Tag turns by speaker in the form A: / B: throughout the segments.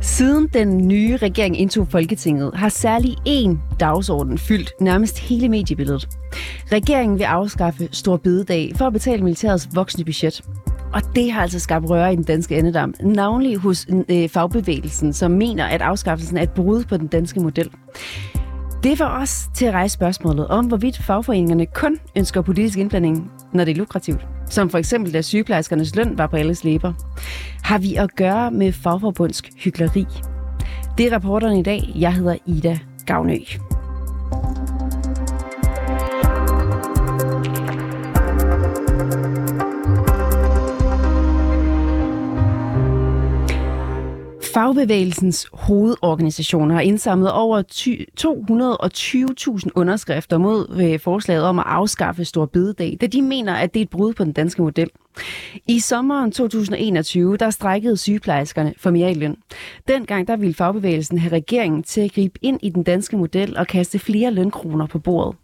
A: Siden den nye regering indtog Folketinget, har særlig én dagsorden fyldt nærmest hele mediebilledet. Regeringen vil afskaffe Stor Bededag for at betale militærets voksne budget. Og det har altså skabt røre i den danske endedam, navnlig hos øh, fagbevægelsen, som mener, at afskaffelsen er et brud på den danske model. Det var os til at rejse spørgsmålet om, hvorvidt fagforeningerne kun ønsker politisk indblanding, når det er lukrativt. Som for eksempel, da sygeplejerskernes løn var på alles læber. Har vi at gøre med fagforbundsk hyggeleri? Det er rapporterne i dag. Jeg hedder Ida Gavnø. Fagbevægelsens hovedorganisationer har indsamlet over 220.000 underskrifter mod øh, forslaget om at afskaffe Stor Bededag, da de mener, at det er et brud på den danske model. I sommeren 2021, der strækkede sygeplejerskerne for mere i løn. Dengang der ville fagbevægelsen have regeringen til at gribe ind i den danske model og kaste flere lønkroner på bordet.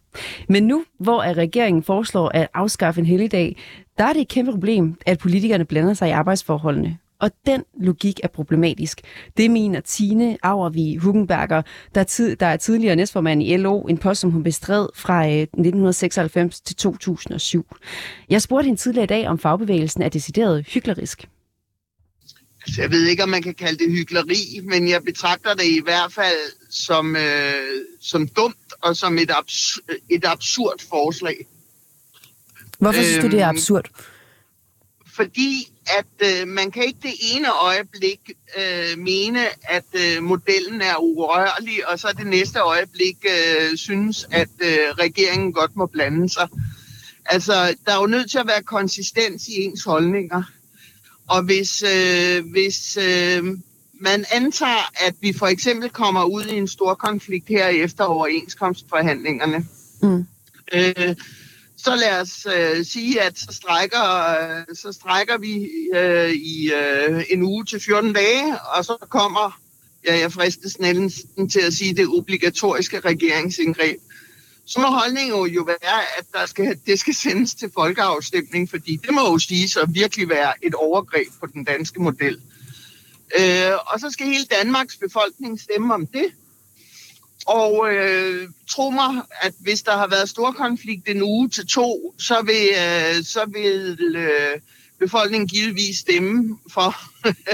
A: Men nu, hvor regeringen foreslår at afskaffe en helligdag, der er det et kæmpe problem, at politikerne blander sig i arbejdsforholdene. Og den logik er problematisk. Det mener Tine Auervi Hugenberger, der, tid, der er tidligere næstformand i LO, en post, som hun bestred fra 1996 øh, til 2007. Jeg spurgte hende tidligere i dag, om fagbevægelsen er decideret hyklerisk.
B: Altså, jeg ved ikke, om man kan kalde det hykleri, men jeg betragter det i hvert fald som, øh, som dumt og som et, abs- et absurd forslag.
A: Hvorfor synes du, det er øhm, absurd?
B: Fordi at øh, man kan ikke det ene øjeblik øh, mene, at øh, modellen er urørlig, og så det næste øjeblik øh, synes, at øh, regeringen godt må blande sig. Altså, der er jo nødt til at være konsistens i ens holdninger. Og hvis, øh, hvis øh, man antager, at vi for eksempel kommer ud i en stor konflikt her efter overenskomstforhandlingerne, mm. øh, så lad os øh, sige, at så strækker, øh, så strækker vi øh, i øh, en uge til 14 dage, og så kommer, ja, jeg fristes næsten til at sige, det obligatoriske regeringsindgreb. Så må holdningen jo være, at der skal, det skal sendes til folkeafstemning, fordi det må jo sige så virkelig være et overgreb på den danske model. Øh, og så skal hele Danmarks befolkning stemme om det. Og øh, tro mig, at hvis der har været stor konflikt en uge til to, så vil, øh, så vil øh, befolkningen givetvis stemme for,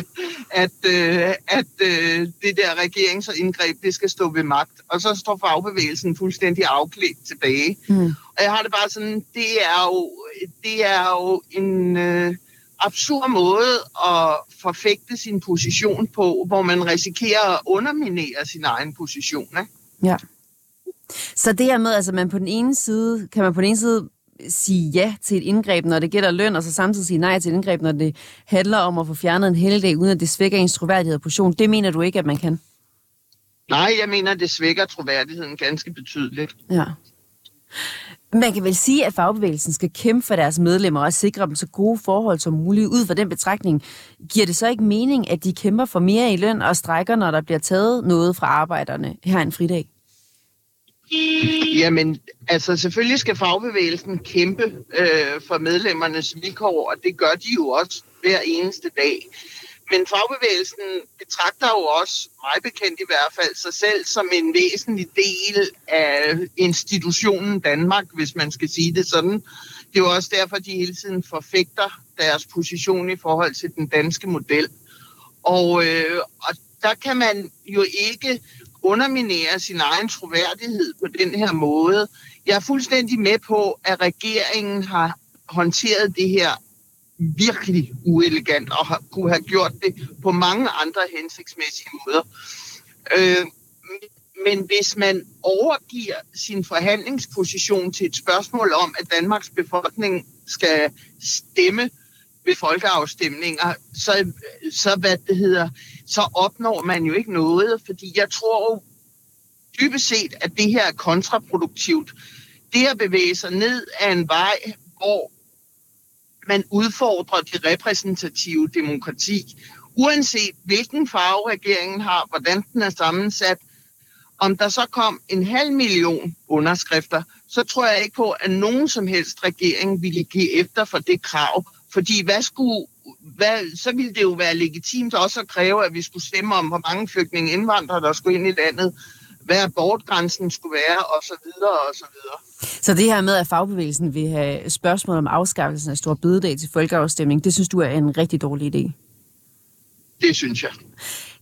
B: at, øh, at øh, det der regeringsindgreb, det skal stå ved magt. Og så står fagbevægelsen fuldstændig afklædt tilbage. Mm. Og jeg har det bare sådan, det er jo, det er jo en øh, absurd måde at forfægte sin position på, hvor man risikerer at underminere sin egen position. Ikke?
A: Ja. Så det her med, altså man på den ene side, kan man på den ene side sige ja til et indgreb, når det gælder løn, og så samtidig sige nej til et indgreb, når det handler om at få fjernet en helligdag, uden at det svækker ens troværdighed og position. Det mener du ikke, at man kan?
B: Nej, jeg mener, at det svækker troværdigheden ganske betydeligt.
A: Ja. Man kan vel sige, at fagbevægelsen skal kæmpe for deres medlemmer og sikre dem så gode forhold som muligt. Ud fra den betragtning, giver det så ikke mening, at de kæmper for mere i løn og strækker, når der bliver taget noget fra arbejderne her en fridag?
B: Jamen, altså selvfølgelig skal fagbevægelsen kæmpe øh, for medlemmernes vilkår, og det gør de jo også hver eneste dag. Men fagbevægelsen betragter jo også, meget bekendt i hvert fald, sig selv som en væsentlig del af institutionen Danmark, hvis man skal sige det sådan. Det er jo også derfor, de hele tiden forfægter deres position i forhold til den danske model. Og, øh, og der kan man jo ikke underminere sin egen troværdighed på den her måde. Jeg er fuldstændig med på, at regeringen har håndteret det her virkelig uelegant og har, kunne have gjort det på mange andre hensigtsmæssige måder. Øh, men hvis man overgiver sin forhandlingsposition til et spørgsmål om, at Danmarks befolkning skal stemme ved folkeafstemninger, så, så, hvad det hedder, så opnår man jo ikke noget, fordi jeg tror jo dybest set, at det her er kontraproduktivt. Det at bevæge sig ned af en vej, hvor man udfordrer det repræsentative demokrati, uanset hvilken farve regeringen har, hvordan den er sammensat, Om der så kom en halv million underskrifter, så tror jeg ikke på, at nogen som helst regering ville give efter for det krav. Fordi hvad skulle, hvad, så ville det jo være legitimt også at kræve, at vi skulle stemme om, hvor mange flygtninge indvandrere, der skulle ind i landet, hvad abortgrænsen skulle være, og så videre, og så videre.
A: Så det her med, at fagbevægelsen vil have spørgsmål om afskaffelsen af stor bededag til folkeafstemning, det synes du er en rigtig dårlig idé?
B: Det synes jeg.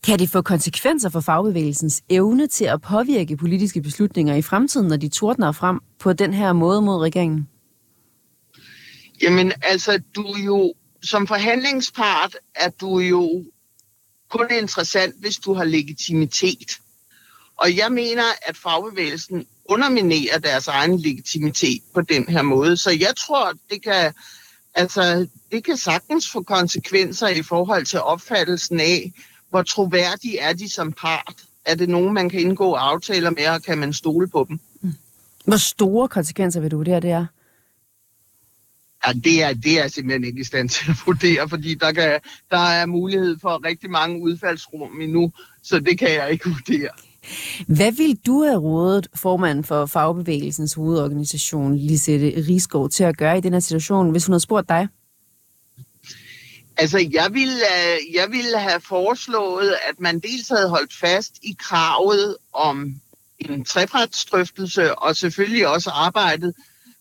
A: Kan det få konsekvenser for fagbevægelsens evne til at påvirke politiske beslutninger i fremtiden, når de tordner frem på den her måde mod regeringen?
B: Jamen altså, du jo som forhandlingspart er du jo kun interessant, hvis du har legitimitet. Og jeg mener, at fagbevægelsen underminerer deres egen legitimitet på den her måde. Så jeg tror, det kan, altså, det kan sagtens få konsekvenser i forhold til opfattelsen af, hvor troværdige er de som part. Er det nogen, man kan indgå aftaler med, og kan man stole på dem?
A: Hvor store konsekvenser vil du det, det er?
B: Ja, det er, det er simpelthen ikke i stand til at vurdere, fordi der, kan, der er mulighed for rigtig mange udfaldsrum endnu, så det kan jeg ikke vurdere.
A: Hvad vil du have rådet formanden for fagbevægelsens hovedorganisation, Lisette Rigsgaard, til at gøre i den her situation, hvis hun havde spurgt dig?
B: Altså, jeg ville, øh, jeg ville have foreslået, at man dels havde holdt fast i kravet om en trepartsdrøftelse, og selvfølgelig også arbejdet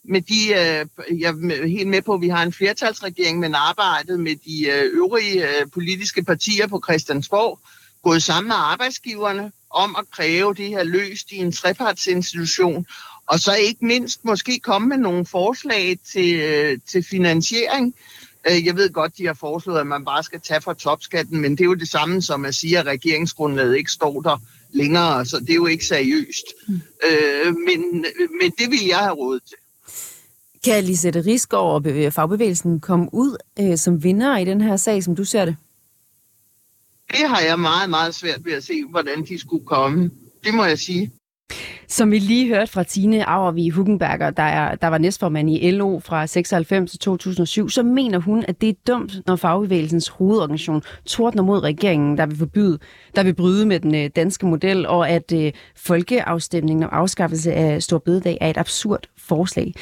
B: med de, øh, jeg er helt med på, at vi har en flertalsregering, men arbejdet med de øh, øvrige politiske partier på Christiansborg, gået sammen med arbejdsgiverne om at kræve det her løst i en trepartsinstitution, og så ikke mindst måske komme med nogle forslag til, til finansiering. Jeg ved godt, de har foreslået, at man bare skal tage fra topskatten, men det er jo det samme som at sige, at regeringsgrundlaget ikke står der længere, så det er jo ikke seriøst. Mm. Øh, men, men det vil jeg have råd til.
A: Kan Lisette Rigsgaard og fagbevægelsen komme ud øh, som vinder i den her sag, som du ser det?
B: Det har jeg meget, meget svært ved at se, hvordan de skulle komme. Det må jeg sige.
A: Som vi lige hørte fra Tine Auervi Hugenberger, der, er, der var næstformand i LO fra 96 til 2007, så mener hun, at det er dumt, når fagbevægelsens hovedorganisation tordner mod regeringen, der vil forbyde, der vil bryde med den øh, danske model, og at øh, folkeafstemningen om afskaffelse af Stor Bededag er et absurd forslag.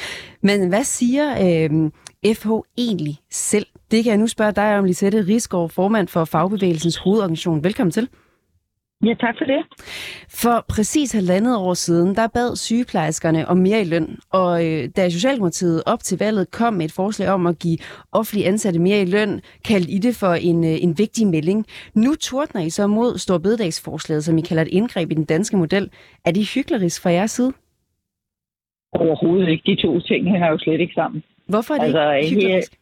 A: Men hvad siger øh, FH egentlig selv? Det kan jeg nu spørge dig om, Lisette Rigsgaard, formand for Fagbevægelsens hovedorganisation. Velkommen til.
C: Ja, tak for det.
A: For præcis halvandet år siden, der bad sygeplejerskerne om mere i løn, og øh, da Socialdemokratiet op til valget kom med et forslag om at give offentlige ansatte mere i løn, kaldte I det for en, øh, en vigtig melding. Nu tordner I så mod Storbededagsforslaget, som I kalder et indgreb i den danske model. Er det hyklerisk fra jeres side?
C: Overhovedet ikke. De to ting hænger jo slet ikke sammen.
A: Hvorfor er det altså, ikke hyklerisk?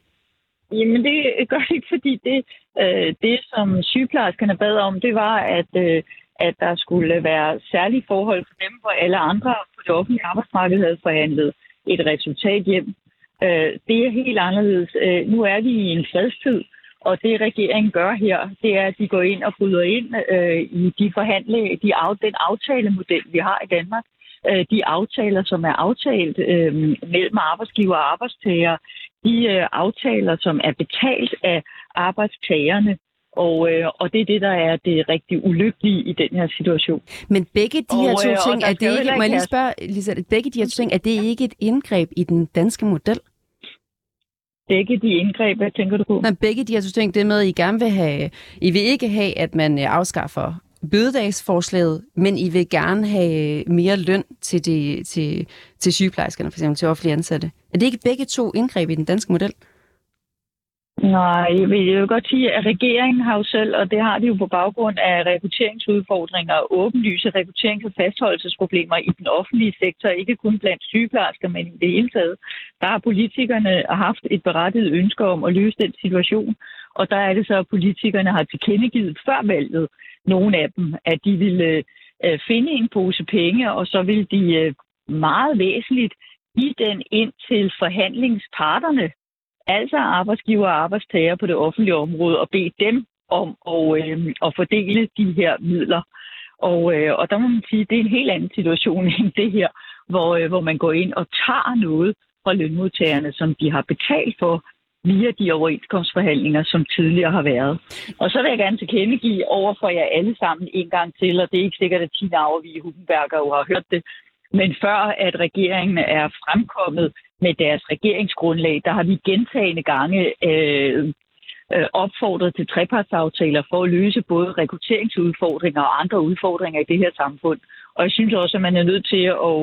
C: Jamen det gør det ikke, fordi det, øh, det som sygeplejerskerne bad om, det var, at, øh, at der skulle være særlige forhold for dem, hvor alle andre på det offentlige arbejdsmarked havde forhandlet et resultat hjem. Øh, det er helt anderledes. Øh, nu er vi i en fredstid, og det regeringen gør her, det er, at de går ind og bryder ind øh, i de forhandlinger, de af, den aftalemodel, vi har i Danmark. Øh, de aftaler, som er aftalt øh, mellem arbejdsgiver og arbejdstager, de øh, aftaler, som er betalt af arbejdstagerne. Og, øh, og det er det, der er det rigtig ulykkelige i den her situation.
A: Men begge de her to øh, ting, er det ikke, må jeg lige spørge, Lisa, begge de her to ting, er det ikke et indgreb i den danske model?
C: Begge de indgreb, hvad tænker du på?
A: Nej, begge de her to ting, det med, at I gerne vil have, I vil ikke have, at man øh, afskaffer bødedagsforslaget, men I vil gerne have mere løn til, de, til, til sygeplejerskerne, for eksempel til offentlige ansatte. Er det ikke begge to indgreb i den danske model?
C: Nej, jeg vil, jeg vil godt sige, at regeringen har jo selv, og det har de jo på baggrund af rekrutteringsudfordringer og åbenlyse rekrutterings- og fastholdelsesproblemer i den offentlige sektor, ikke kun blandt sygeplejersker, men i det hele taget. Der har politikerne haft et berettiget ønske om at løse den situation, og der er det så, at politikerne har tilkendegivet før valget, nogle af dem, at de ville øh, finde en pose penge, og så ville de øh, meget væsentligt give den ind til forhandlingsparterne, altså arbejdsgiver og arbejdstager på det offentlige område, og bede dem om at, øh, at fordele de her midler. Og, øh, og der må man sige, at det er en helt anden situation end det her, hvor, øh, hvor man går ind og tager noget fra lønmodtagerne, som de har betalt for via de overenskomstforhandlinger, som tidligere har været. Og så vil jeg gerne tilkendegive over for jer alle sammen en gang til, og det er ikke sikkert, at Tina Auervig Hugenberger jo har hørt det, men før at regeringen er fremkommet med deres regeringsgrundlag, der har vi gentagende gange øh, øh, opfordret til trepartsaftaler for at løse både rekrutteringsudfordringer og andre udfordringer i det her samfund. Og jeg synes også, at man er nødt til at,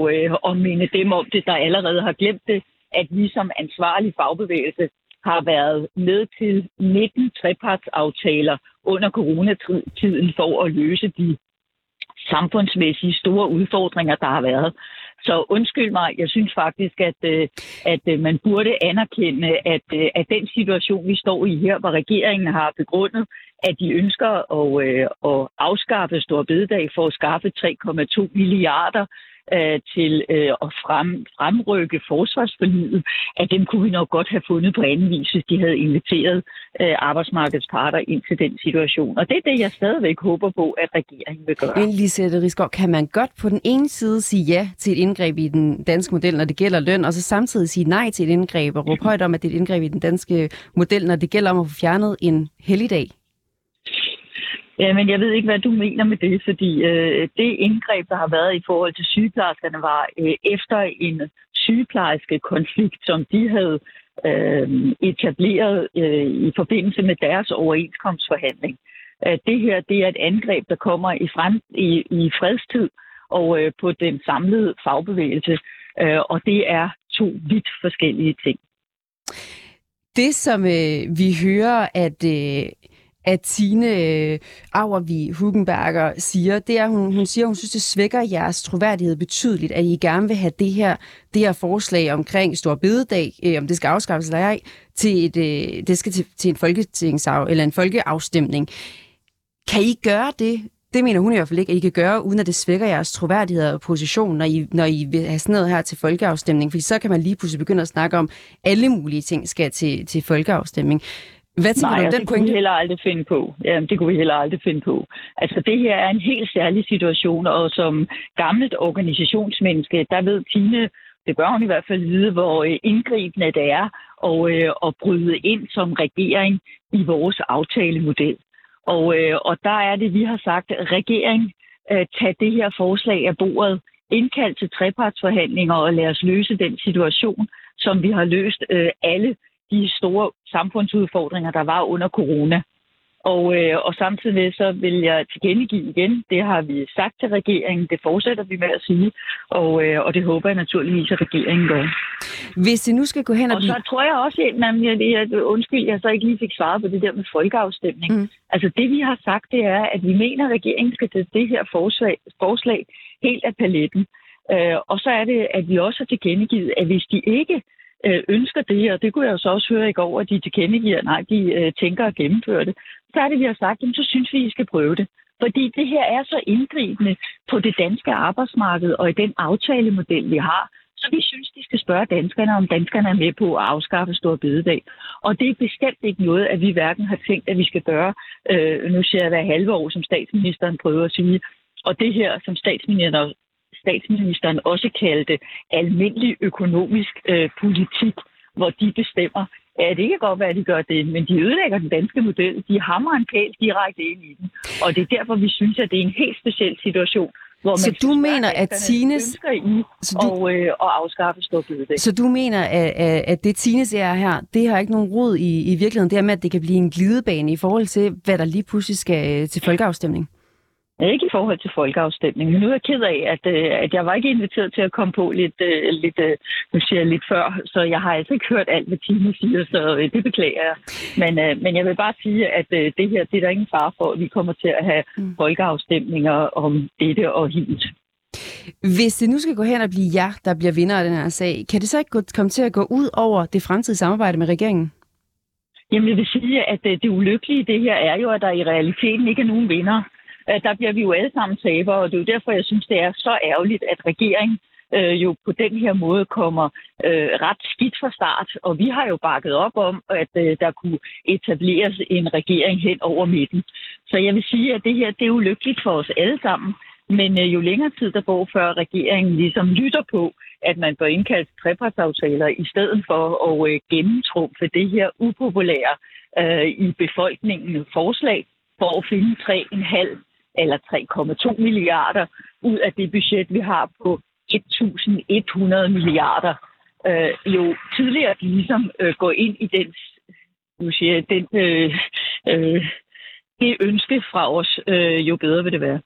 C: øh, minde dem om det, der allerede har glemt det, at vi som ansvarlig fagbevægelse har været med til 19 trepartsaftaler under coronatiden for at løse de samfundsmæssige store udfordringer, der har været. Så undskyld mig, jeg synes faktisk, at, øh, at øh, man burde anerkende, at, øh, at den situation, vi står i her, hvor regeringen har begrundet, at de ønsker at, at afskaffe Stor Bededag for at skaffe 3,2 milliarder øh, til øh, at frem, fremrykke forsvarsforlidet, at dem kunne vi nok godt have fundet på anden vis, hvis de havde inviteret øh, arbejdsmarkedets parter ind til den situation. Og det er det, jeg stadigvæk håber på, at regeringen vil gøre.
A: Men Lisette Rigsgaard, kan man godt på den ene side sige ja til et indgreb i den danske model, når det gælder løn, og så samtidig sige nej til et indgreb og råbe højt om, at det er et indgreb i den danske model, når det gælder om at få fjernet en helligdag?
C: Jamen, jeg ved ikke, hvad du mener med det, fordi øh, det indgreb, der har været i forhold til sygeplejerskerne, var øh, efter en sygeplejerske konflikt, som de havde øh, etableret øh, i forbindelse med deres overenskomstforhandling. Øh, det her det er et angreb, der kommer i, frem, i, i fredstid og øh, på den samlede fagbevægelse, øh, og det er to vidt forskellige ting.
A: Det, som øh, vi hører, at øh, at Tine øh, Auervi Hugenberger siger, det er, hun, hun siger, hun synes, det svækker jeres troværdighed betydeligt, at I gerne vil have det her, det her forslag omkring Stor Bededag, øh, om det skal afskaffes eller ej, til et, øh, det skal til, til en folketingsaf, eller en folkeafstemning. Kan I gøre det? Det mener hun i hvert fald ikke, at I kan gøre, uden at det svækker jeres troværdighed og position, når I, når I vil have sådan noget her til folkeafstemning. For så kan man lige pludselig begynde at snakke om, alle mulige ting skal til, til folkeafstemning. Hvad tænker
C: Nej,
A: du om
C: den
A: den
C: kunne vi heller aldrig finde på. Jamen, det kunne vi heller aldrig finde på. Altså, det her er en helt særlig situation, og som gammelt organisationsmenneske, der ved Tine, det bør hun i hvert fald vide, hvor øh, indgribende det er og, øh, at bryde ind som regering i vores aftalemodel. Og, øh, og der er det, vi har sagt, regering, tag det her forslag af bordet, indkald til trepartsforhandlinger og lad os løse den situation, som vi har løst alle de store samfundsudfordringer, der var under corona. Og, øh, og samtidig så vil jeg tilkendegive igen, det har vi sagt til regeringen, det fortsætter vi med at sige, og, øh, og det håber jeg naturligvis, at regeringen gør.
A: Hvis det nu skal gå hen og,
C: og så tror jeg også, at jeg, at, undskyld, jeg så ikke lige fik svaret på det der med folkeafstemning. Mm. Altså det vi har sagt, det er, at vi mener, at regeringen skal tage det her forslag, forslag helt af paletten. Øh, og så er det, at vi også har tilkendegivet, at hvis de ikke Øh, ønsker det, og det kunne jeg jo så også høre i går, at de tilkendegiver, nej, de øh, tænker at gennemføre det, så er det, vi har sagt, jamen, så synes vi, I skal prøve det. Fordi det her er så indgribende på det danske arbejdsmarked og i den aftalemodel, vi har, så vi synes, de skal spørge danskerne, om danskerne er med på at afskaffe Stor Bededag. Og det er bestemt ikke noget, at vi hverken har tænkt, at vi skal gøre, øh, nu ser jeg hver halve år, som statsministeren prøver at sige, og det her, som statsministeren, statsministeren også kaldte almindelig økonomisk øh, politik, hvor de bestemmer. Ja, det kan godt være, at de gør det, men de ødelægger den danske model. De hammer en pæl direkte ind i den. Og det er derfor, vi synes, at det er en helt speciel situation, hvor man
A: så du mener, at Tines...
C: i så du... og, øh, og afskaffe storbededag.
A: Så du mener, at, at det Tines er her, det har ikke nogen rod i, i virkeligheden, det her med, at det kan blive en glidebane i forhold til, hvad der lige pludselig skal øh, til folkeafstemning?
C: Ikke i forhold til folkeafstemningen. Nu er jeg ked af, at, øh, at jeg var ikke inviteret til at komme på lidt, øh, lidt, øh, nu siger jeg lidt før, så jeg har altså ikke hørt alt, hvad Tine siger, så det beklager jeg. Men, men jeg vil bare sige, at det her, det er der ingen far for, at vi kommer til at have mm. folkeafstemninger om dette og hit.
A: Hvis det nu skal gå hen og blive jer, der bliver vinder af den her sag, kan det så ikke komme til at gå ud over det fremtidige samarbejde med regeringen?
C: Jamen, jeg vil sige, at det ulykkelige i det her er jo, at der i realiteten ikke er nogen vinder Øh, der bliver vi jo alle sammen tabere, og det er jo derfor, jeg synes, det er så ærgerligt, at regeringen øh, jo på den her måde kommer øh, ret skidt fra start. Og vi har jo bakket op om, at øh, der kunne etableres en regering hen over midten. Så jeg vil sige, at det her det er ulykkeligt for os alle sammen. Men øh, jo længere tid der går, før regeringen ligesom lytter på, at man bør indkalde trepartsaftaler i stedet for at øh, gennemtrumfe det her upopulære øh, i befolkningen forslag for at finde 3,5 eller 3,2 milliarder ud af det budget, vi har på 1.100 milliarder. Øh, jo tidligere de ligesom øh, går ind i den, nu siger den, øh, øh, det ønske fra os, øh, jo bedre vil det være.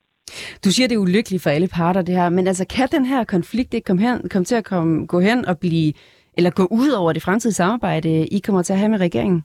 A: Du siger, det er ulykkeligt for alle parter, det her. Men altså, kan den her konflikt ikke komme, hen, komme til at komme, gå hen og blive, eller gå ud over det fremtidige samarbejde, I kommer til at have med regeringen?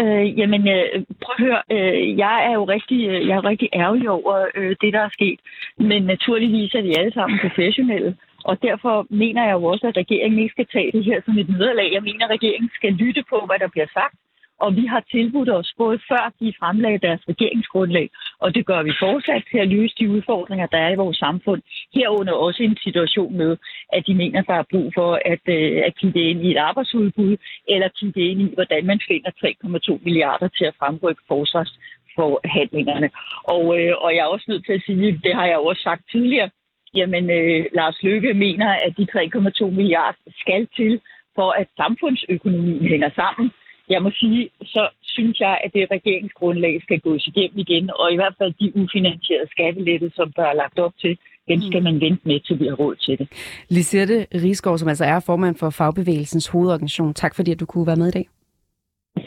C: Øh, jamen, øh, prøv at høre. Øh, jeg er jo rigtig, øh, jeg er rigtig ærgerlig over øh, det, der er sket. Men naturligvis er vi alle sammen professionelle. Og derfor mener jeg jo også, at regeringen ikke skal tage det her som et nederlag. Jeg mener, at regeringen skal lytte på, hvad der bliver sagt og vi har tilbudt os både før de fremlagde deres regeringsgrundlag, og det gør vi fortsat til at løse de udfordringer, der er i vores samfund. Herunder også en situation med, at de mener, der er brug for at, øh, at kigge ind i et arbejdsudbud, eller kigge ind i, hvordan man finder 3,2 milliarder til at fremrykke forsvarsforhandlingerne. Og, øh, og jeg er også nødt til at sige, det har jeg også sagt tidligere, jamen øh, Lars Løkke mener, at de 3,2 milliarder skal til, for at samfundsøkonomien hænger sammen jeg må sige, så synes jeg, at det regeringsgrundlag skal gås igennem igen, og i hvert fald de ufinansierede skattelettelser, som der er lagt op til, dem skal mm. man vente med, til vi har råd til det.
A: Lisette Rigsgaard, som altså er formand for Fagbevægelsens hovedorganisation. Tak fordi, at du kunne være med i dag.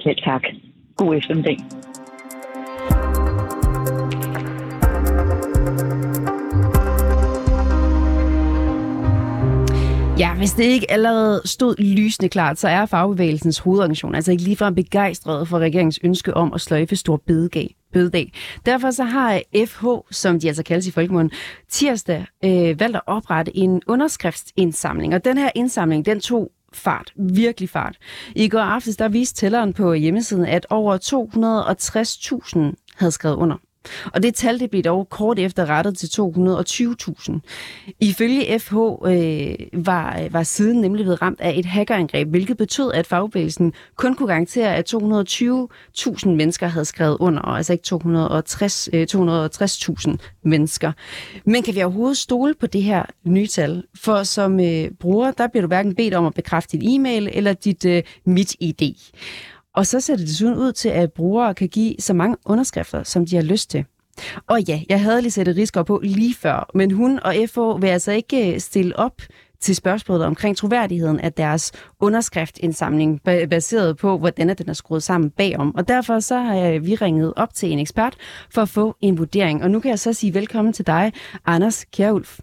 C: Selv tak. God eftermiddag.
A: Ja, hvis det ikke allerede stod lysende klart, så er fagbevægelsens hovedorganisation altså ikke ligefrem begejstret for regeringens ønske om at sløjfe stor bededag. bededag. Derfor så har FH, som de altså kaldes i folkemunden, tirsdag øh, valgt at oprette en underskriftsindsamling. Og den her indsamling, den tog fart, virkelig fart. I går aftes, der viste tælleren på hjemmesiden, at over 260.000 havde skrevet under. Og det tal det blev dog kort efter rettet til 220.000. Ifølge FH øh, var, øh, var siden nemlig blevet ramt af et hackerangreb, hvilket betød, at fagbevægelsen kun kunne garantere, at 220.000 mennesker havde skrevet under, og altså ikke 260, øh, 260.000 mennesker. Men kan vi overhovedet stole på det her nye tal? For som øh, bruger, der bliver du hverken bedt om at bekræfte din e-mail eller dit øh, mit-ID. Og så ser det desuden ud til, at brugere kan give så mange underskrifter, som de har lyst til. Og ja, jeg havde lige sætte risker på lige før, men hun og FO vil altså ikke øh, stille op til spørgsmålet omkring troværdigheden af deres underskriftindsamling, baseret på, hvordan den er skruet sammen bagom. Og derfor så har vi ringet op til en ekspert for at få en vurdering. Og nu kan jeg så sige velkommen til dig, Anders Kjærulf.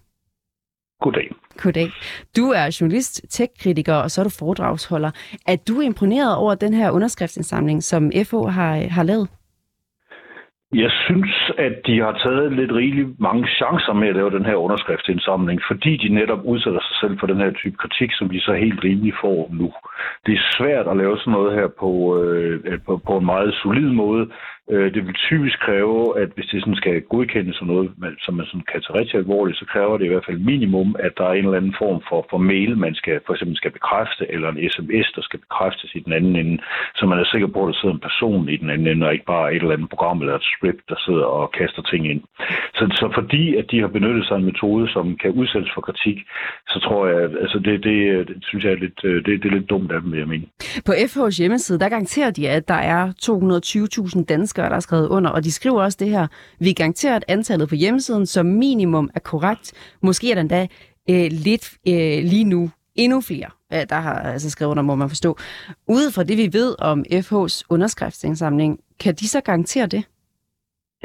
D: Goddag.
A: Goddag. Du er journalist, tech-kritiker, og så er du foredragsholder. Er du imponeret over den her underskriftsindsamling, som FO har, har lavet?
D: Jeg synes, at de har taget lidt rigeligt mange chancer med at lave den her underskriftsindsamling, fordi de netop udsætter sig selv for den her type kritik, som de så helt rimeligt får nu. Det er svært at lave sådan noget her på, øh, på, på en meget solid måde, Øh, det vil typisk kræve, at hvis det sådan skal godkendes som noget, som man sådan kan tage rigtig alvorligt, så kræver det i hvert fald minimum, at der er en eller anden form for, for mail, man skal, for eksempel skal bekræfte, eller en sms, der skal bekræftes i den anden ende, så man er sikker på, at der sidder en person i den anden ende, og ikke bare et eller andet program eller et script, der sidder og kaster ting ind. Så, så fordi, at de har benyttet sig af en metode, som kan udsættes for kritik, så tror jeg, at altså det, det, øh, det synes jeg er lidt, øh, det, det er lidt dumt af dem, vil jeg mene.
A: På FH's hjemmeside, der garanterer de, at der er 220.000 danskere, danskere, der har skrevet under, og de skriver også det her. Vi garanterer, at antallet på hjemmesiden som minimum er korrekt. Måske er der endda øh, lidt øh, lige nu endnu flere, øh, der har altså skrevet under, må man forstå. Ud fra det, vi ved om FH's underskriftsindsamling, kan de så garantere det?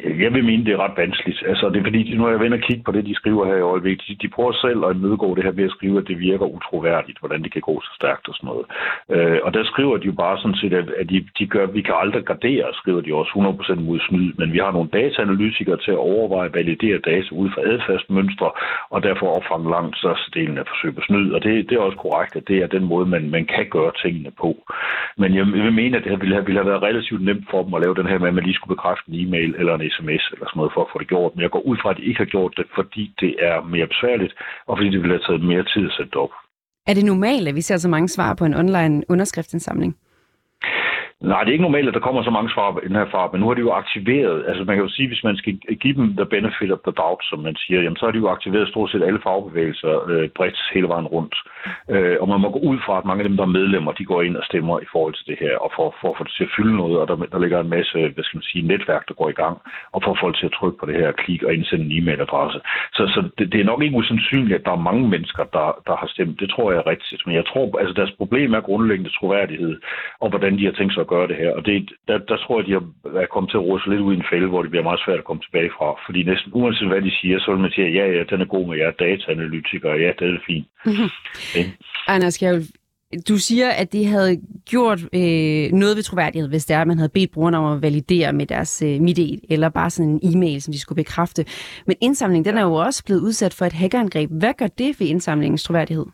D: Jeg vil mene, det er ret vanskeligt. Altså, det er fordi, nu er jeg ved at kigge på det, de skriver her i øjeblikket. De, de prøver selv at imødegå det her ved at skrive, at det virker utroværdigt, hvordan det kan gå så stærkt og sådan noget. Øh, og der skriver de jo bare sådan set, at, at de, de gør, vi kan aldrig gradere, skriver de også 100% mod snyd, men vi har nogle dataanalytikere til at overveje, validere data ud fra adfærdsmønstre, og derfor opfange langt størstedelen af forsøg på snyd. Og det, det er også korrekt, at det er den måde, man, man kan gøre tingene på. Men jeg vil mene, at det ville have, ville have været relativt nemt for dem at lave den her med, at man lige skulle bekræfte en e-mail eller en sms eller sådan noget for at få det gjort. Men jeg går ud fra, at de ikke har gjort det, fordi det er mere besværligt, og fordi det ville have taget mere tid at sætte det op.
A: Er det normalt, at vi ser så mange svar på en online underskriftsindsamling?
D: Nej, det er ikke normalt, at der kommer så mange svar i den her far, men nu har de jo aktiveret, altså man kan jo sige, hvis man skal give dem the benefit of the doubt, som man siger, jamen så har de jo aktiveret stort set alle fagbevægelser øh, bredt hele vejen rundt. Øh, og man må gå ud fra, at mange af dem, der er medlemmer, de går ind og stemmer i forhold til det her, og for, for at få det til at fylde noget, og der, der ligger en masse, hvad skal man sige, netværk, der går i gang, og for at folk til at trykke på det her klik og indsende en e-mailadresse. Så, så det, det, er nok ikke usandsynligt, at der er mange mennesker, der, der har stemt. Det tror jeg er rigtigt. Men jeg tror, altså deres problem er grundlæggende troværdighed, og hvordan de har tænkt sig at gøre det her. Og det, der, der tror jeg, de er kommet til at sig lidt ud i en fælde, hvor det bliver meget svært at komme tilbage fra. Fordi næsten uanset hvad de siger, så vil man sige, ja, ja, den er god med jer dataanalytikere, ja, det er fint. Mm-hmm.
A: Okay. Anders Kjærl, du siger, at det havde gjort øh, noget ved troværdighed, hvis det er, at man havde bedt brugerne om at validere med deres øh, MIDI, eller bare sådan en e-mail, som de skulle bekræfte. Men indsamlingen, den er jo også blevet udsat for et hackerangreb. Hvad gør det ved indsamlingens troværdighed?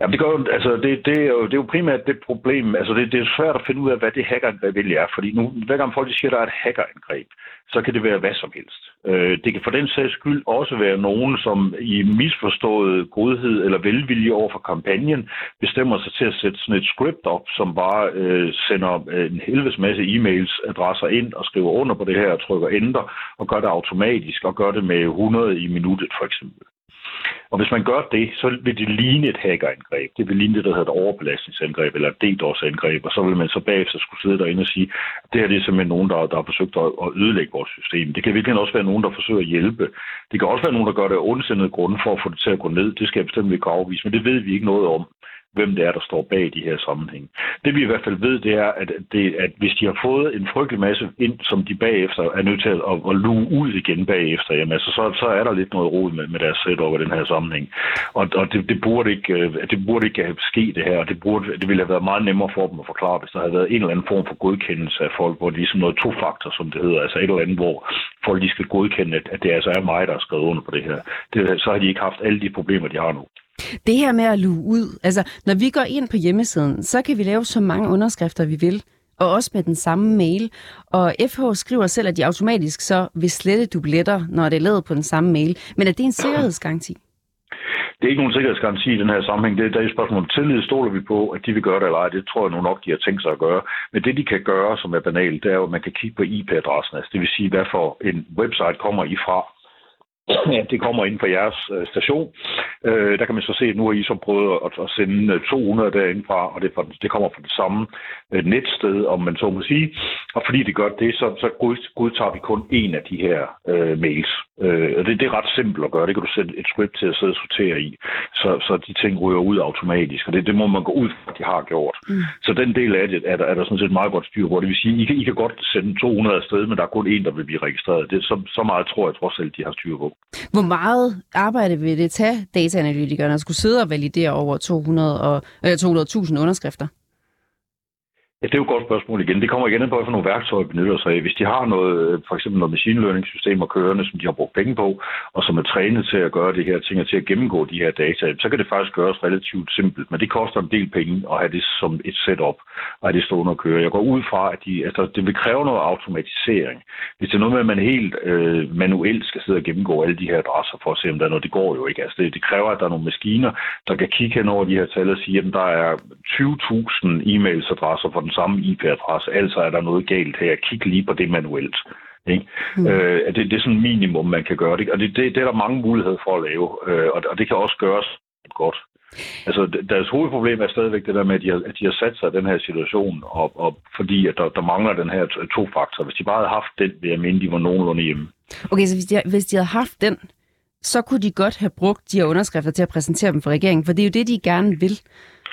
D: Ja, det, gør jo, altså det, det, er jo, det er jo primært det problem. Altså det, det er svært at finde ud af, hvad det hackerangreb egentlig er. Fordi nu, hver gang folk siger, at der er et hackerangreb, så kan det være hvad som helst. Øh, det kan for den sags skyld også være nogen, som i misforstået godhed eller velvilje over for kampagnen, bestemmer sig til at sætte sådan et script op, som bare øh, sender øh, en helvedes masse e-mails adresser ind og skriver under på det her og trykker enter og gør det automatisk og gør det med 100 i minuttet for eksempel. Og hvis man gør det, så vil det ligne et hackerangreb. Det vil ligne det, der hedder et overbelastningsangreb eller et DDoS-angreb, og så vil man så bagefter skulle sidde derinde og sige, at det her det er simpelthen nogen, der, der har forsøgt at, at ødelægge vores system. Det kan virkelig også være nogen, der forsøger at hjælpe. Det kan også være nogen, der gør det af ondsindede grunde for at få det til at gå ned. Det skal jeg bestemt ikke afvise, men det ved vi ikke noget om hvem det er, der står bag de her sammenhæng. Det vi i hvert fald ved, det er, at, det, at hvis de har fået en frygtelig masse ind, som de bagefter er nødt til at, at, luge ud igen bagefter, jamen, altså, så, så er der lidt noget rod med, med deres setup i den her sammenhæng. Og, og det, det, burde ikke, øh, det burde ikke have sket det her, og det, burde, det ville have været meget nemmere for dem at forklare, hvis der havde været en eller anden form for godkendelse af folk, hvor det ligesom noget to-faktor, som det hedder, altså et eller andet, hvor folk lige skal godkende, at det altså er mig, der har skrevet under på det her. Det, så har de ikke haft alle de problemer, de har nu.
A: Det her med at luge ud, altså når vi går ind på hjemmesiden, så kan vi lave så mange underskrifter, vi vil, og også med den samme mail. Og FH skriver selv, at de automatisk så vil slette dubletter, når det er lavet på den samme mail. Men er det en sikkerhedsgaranti?
D: Det er ikke nogen sikkerhedsgaranti i den her sammenhæng. Det, er et spørgsmål om tillid. Stoler vi på, at de vil gøre det eller ej? Det tror jeg nu nok, de har tænkt sig at gøre. Men det, de kan gøre, som er banalt, det er jo, at man kan kigge på IP-adressen. Altså, det vil sige, hvad for en website kommer I fra det kommer ind på jeres øh, station. Øh, der kan man så se, at nu har I så prøvet at, at sende øh, 200 derindfra, og det, det kommer fra det samme øh, netsted, om man så må sige. Og fordi det gør det, så, så godtager vi kun en af de her øh, mails. Øh, og det, det er ret simpelt at gøre. Det kan du sætte et script til at sidde og sortere i, så, så de ting ryger ud automatisk. Og det, det må man gå ud fra, at de har gjort. Mm. Så den del af det er der, er der sådan set meget godt styr på. Det vil sige, I kan, I kan godt sende 200 afsted, men der er kun en, der vil blive registreret. Det, så, så meget tror jeg trods alt, de har styr på.
A: Hvor meget arbejde vil det tage dataanalytikerne at skulle sidde og validere over 200 og, øh, 200.000 underskrifter?
D: Ja, det er jo et godt spørgsmål igen. Det kommer igen på, hvad for nogle værktøjer benytter sig af. Hvis de har noget, for eksempel noget machine learning systemer kørende, som de har brugt penge på, og som er trænet til at gøre det her ting og til at gennemgå de her data, så kan det faktisk gøres relativt simpelt. Men det koster en del penge at have det som et setup, og have det stående og køre. Jeg går ud fra, at de, altså, det vil kræve noget automatisering. Hvis det er noget med, at man helt øh, manuelt skal sidde og gennemgå alle de her adresser for at se, om der er noget, det går jo ikke. Altså, det, det kræver, at der er nogle maskiner, der kan kigge hen over de her tal og sige, at der er 20.000 e-mails adresser for den samme IP-adresse, altså er der noget galt her. Kig lige på det manuelt. Ikke? Mm. Øh, det, det er sådan minimum, man kan gøre det. Og det, det, det er der mange muligheder for at lave, øh, og, og det kan også gøres godt. Altså, deres hovedproblem er stadigvæk det der med, at de har, at de har sat sig i den her situation, og, og fordi at der, der mangler den her to faktor. Hvis de bare havde haft den, vil jeg mene, de var nogenlunde hjemme.
A: Okay, så hvis de, hvis de havde haft den, så kunne de godt have brugt de her underskrifter til at præsentere dem for regeringen, for det er jo det, de gerne vil.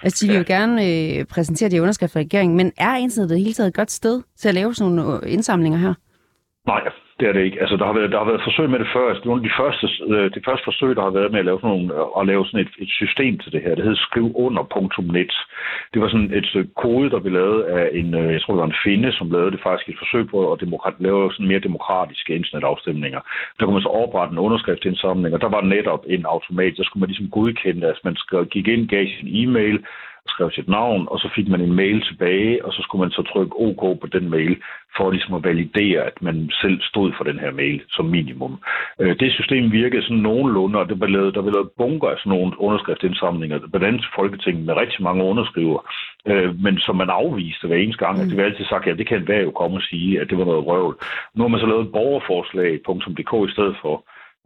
A: Altså, de vil jo gerne øh, præsentere de underskrifter i regeringen, men er internettet i hele taget et godt sted til at lave sådan nogle øh, indsamlinger her?
D: Nej, det er det ikke. Altså, der har været, der har været forsøg med det før. Altså, nogle af de første, øh, de første forsøg, der har været med at lave sådan, nogle, øh, at lave sådan et, et system til det her, det hed skriv Det var sådan et stykke kode, der blev lavet af en, øh, jeg tror det var en finde, som lavede det faktisk et forsøg på at demokrat, lave sådan mere demokratiske internetafstemninger. Der kunne man så oprette en underskriftsindsamling, og der var netop en automat, der skulle man ligesom godkende, at man gik ind, gav sin e-mail, skrev sit navn, og så fik man en mail tilbage, og så skulle man så trykke OK på den mail, for ligesom at validere, at man selv stod for den her mail som minimum. Øh, det system virkede sådan nogenlunde, og det blev lavet, der blev lavet bunker af sådan nogle underskriftsindsamlinger, blandt andet Folketinget med rigtig mange underskriver, øh, men som man afviste hver eneste gang. Mm. Det var altid sagt, ja, det kan enhver jo komme og sige, at det var noget røvl. Nu har man så lavet et borgerforslag.dk i stedet for,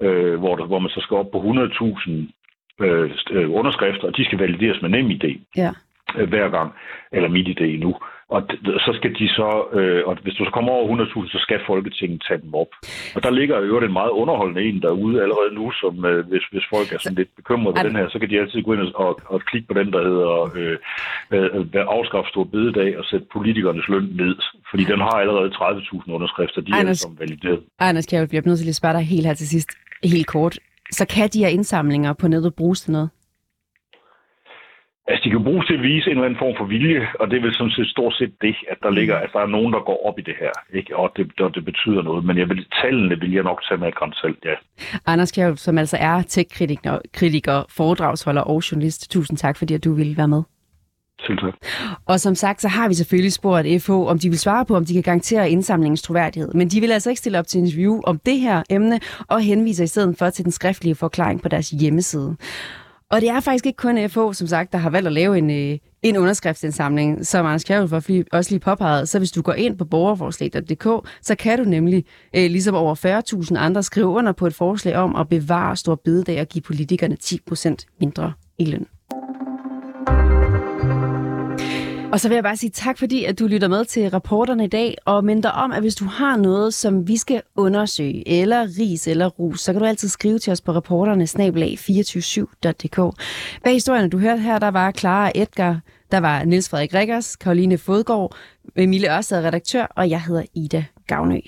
D: øh, hvor, der, hvor man så skal op på 100.000 øh, øh, underskrifter, og de skal valideres med nem idé
A: ja.
D: øh, hver gang, eller mit idé nu. Og så skal de så, øh, og hvis du så kommer over 100.000, så skal Folketinget tage dem op. Og der ligger jo en meget underholdende en derude allerede nu, som øh, hvis, hvis folk er sådan lidt bekymrede ved den her, så kan de altid gå ind og, og klikke på den, der hedder øh, øh, afskaffe stor bededag og sætte politikernes løn ned. Fordi den har allerede 30.000 underskrifter, de Anders, er som valideret.
A: Anders Kjærl, jeg bliver nødt til at spørge dig helt her til sidst, helt kort. Så kan de her indsamlinger på nettet bruges til noget?
D: Altså, de kan bruges til at vise en eller anden form for vilje, og det er vel sådan set stort set det, at der ligger, at der er nogen, der går op i det her, ikke? Og, det, og det betyder noget. Men jeg vil, tallene vil jeg nok tage med et selv, ja.
A: Anders Kjær, som altså er tech-kritiker, kritiker, foredragsholder og journalist. Tusind tak, fordi at du ville være med.
D: Selv tak.
A: Og som sagt, så har vi selvfølgelig spurgt FH, om de vil svare på, om de kan garantere indsamlingens troværdighed. Men de vil altså ikke stille op til interview om det her emne, og henviser i stedet for til den skriftlige forklaring på deres hjemmeside. Og det er faktisk ikke kun FH, som sagt, der har valgt at lave en, øh, en underskriftsindsamling, som Anders Kjærhul også lige påpeget. Så hvis du går ind på borgerforslag.dk, så kan du nemlig, øh, ligesom over 40.000 andre, skrive under på et forslag om at bevare stor bededag og give politikerne 10% mindre i løn. Og så vil jeg bare sige tak, fordi at du lytter med til rapporterne i dag, og minder om, at hvis du har noget, som vi skal undersøge, eller ris eller rus, så kan du altid skrive til os på rapporterne snablag 247.dk. Bag historierne, du hørte her, der var Clara Edgar, der var Niels Frederik Rikkers, Karoline Fodgaard, Emilie Ørsted, redaktør, og jeg hedder Ida Gavnø.